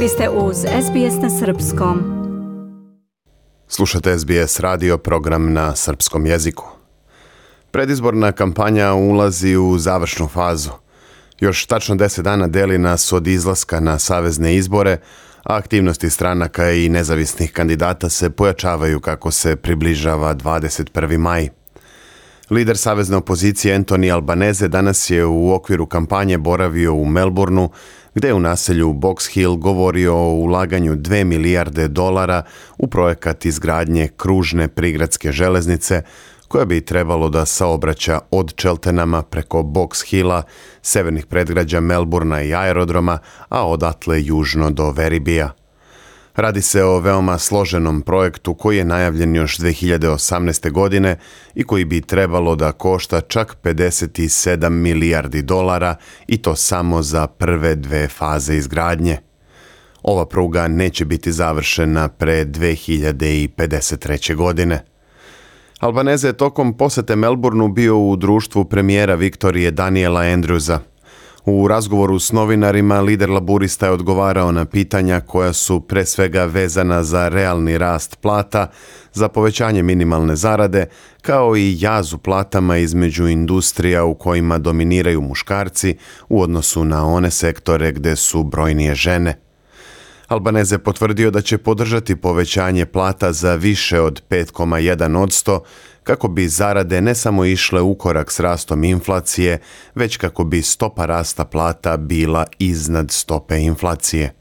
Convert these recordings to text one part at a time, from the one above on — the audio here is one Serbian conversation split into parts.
Vi ste uz SBS na Srpskom. Slušate SBS radio program na srpskom jeziku. Predizborna kampanja ulazi u završnu fazu. Još tačno 10 dana deli nas od izlaska na savezne izbore, a aktivnosti stranaka i nezavisnih kandidata se pojačavaju kako se približava 21. maj. Lider savezne opozicije Antoni Albaneze danas je u okviru kampanje boravio u Melbourneu, gde je u naselju Box Hill govorio o ulaganju 2 milijarde dolara u projekat izgradnje kružne prigradske železnice koja bi trebalo da saobraća od Čeltenama preko Box Hilla, severnih predgrađa Melburna i aerodroma, a odatle južno do Veribija. Radi se o veoma složenom projektu koji je najavljen još 2018. godine i koji bi trebalo da košta čak 57 milijardi dolara i to samo za prve dve faze izgradnje. Ova pruga neće biti završena pre 2053. godine. Albaneze je tokom posete Melbourneu bio u društvu premijera Viktorije Daniela Andrewsa – U razgovoru s novinarima lider laburista je odgovarao na pitanja koja su pre svega vezana za realni rast plata, za povećanje minimalne zarade, kao i jaz u platama između industrija u kojima dominiraju muškarci u odnosu na one sektore gde su brojnije žene. Albanez je potvrdio da će podržati povećanje plata za više od 5,1 kako bi zarade ne samo išle u korak s rastom inflacije, već kako bi stopa rasta plata bila iznad stope inflacije.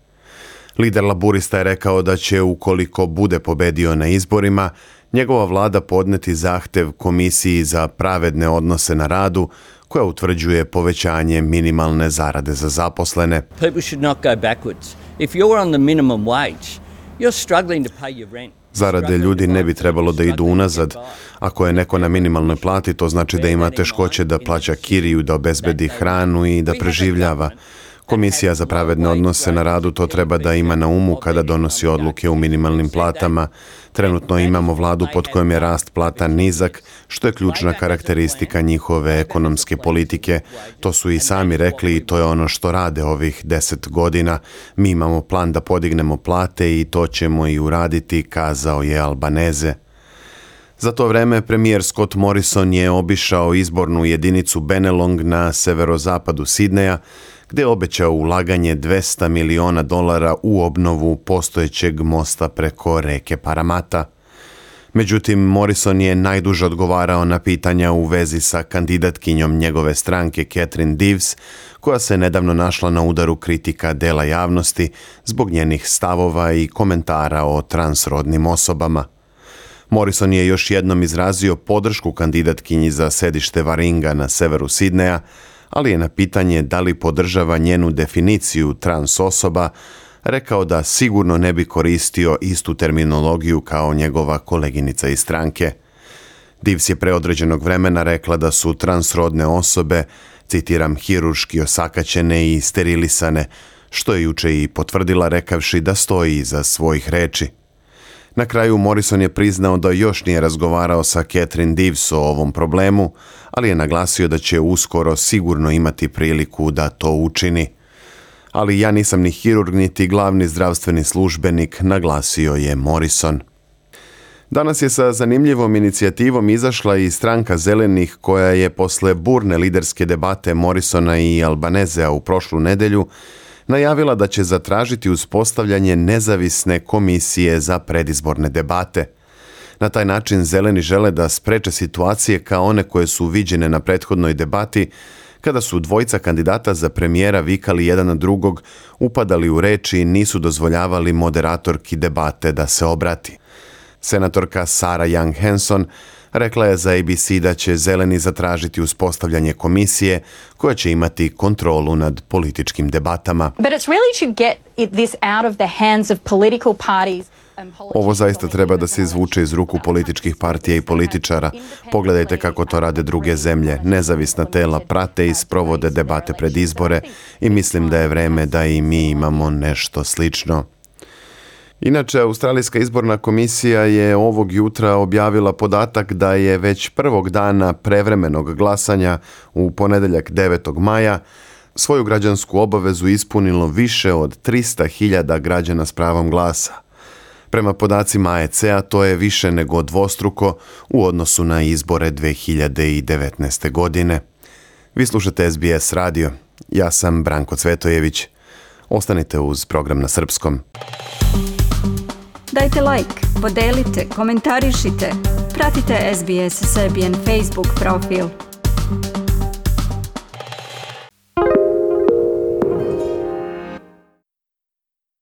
Lider laburista je rekao da će, ukoliko bude pobedio na izborima, njegova vlada podneti zahtev Komisiji za pravedne odnose na radu koja utvrđuje povećanje minimalne zarade za zaposlene. People should not go backwards. If you're on the minimum wage, you're struggling to pay your rent. Zarade ljudi ne bi trebalo da idu unazad. Ako je neko na minimalnoj plati, to znači da ima teškoće da plaća kiriju, da obezbedi hranu i da preživljava. Komisija za pravedne odnose na radu to treba da ima na umu kada donosi odluke u minimalnim platama. Trenutno imamo vladu pod kojom je rast plata nizak, što je ključna karakteristika njihove ekonomske politike. To su i sami rekli i to je ono što rade ovih deset godina. Mi imamo plan da podignemo plate i to ćemo i uraditi, kazao je Albaneze. Za to vreme premijer Scott Morrison je obišao izbornu jedinicu Benelong na severozapadu Sidneja, gde je obećao ulaganje 200 miliona dolara u obnovu postojećeg mosta preko reke Paramata – Međutim, Morrison je najduže odgovarao na pitanja u vezi sa kandidatkinjom njegove stranke Catherine Dives, koja se nedavno našla na udaru kritika dela javnosti zbog njenih stavova i komentara o transrodnim osobama. Morrison je još jednom izrazio podršku kandidatkinji za sedište Varinga na severu Sidneja, ali je na pitanje da li podržava njenu definiciju trans osoba rekao da sigurno ne bi koristio istu terminologiju kao njegova koleginica iz stranke. Divs je preodređenog vremena rekla da su transrodne osobe, citiram, hiruški osakaćene i sterilisane, što je juče i potvrdila rekavši da stoji iza svojih reči. Na kraju Morrison je priznao da još nije razgovarao sa Catherine Divs o ovom problemu, ali je naglasio da će uskoro sigurno imati priliku da to učini ali ja nisam ni hirurg niti glavni zdravstveni službenik, naglasio je Morrison. Danas je sa zanimljivom inicijativom izašla i stranka zelenih koja je posle burne liderske debate Morrisona i Albanezea u prošlu nedelju najavila da će zatražiti uspostavljanje nezavisne komisije za predizborne debate. Na taj način zeleni žele da spreče situacije kao one koje su viđene na prethodnoj debati kada su dvojica kandidata za premijera vikali jedan na drugog, upadali u reči i nisu dozvoljavali moderatorki debate da se obrati. Senatorka Sara Young Hanson rekla je za ABC da će zeleni zatražiti uspostavljanje komisije koja će imati kontrolu nad političkim debatama. But it's really to get this out of the hands of political parties. Ovo zaista treba da se izvuče iz ruku političkih partija i političara. Pogledajte kako to rade druge zemlje. Nezavisna tela prate i sprovode debate pred izbore i mislim da je vreme da i mi imamo nešto slično. Inače, Australijska izborna komisija je ovog jutra objavila podatak da je već prvog dana prevremenog glasanja u ponedeljak 9. maja svoju građansku obavezu ispunilo više od 300.000 građana s pravom glasa. Prema podacima AEC-a to je više nego dvostruko u odnosu na izbore 2019. godine. Vi slušate SBS radio. Ja sam Branko Cvetojević. Ostanite uz program na srpskom. Dajte like, podelite, komentarišite. Pratite SBS Serbian Facebook profil.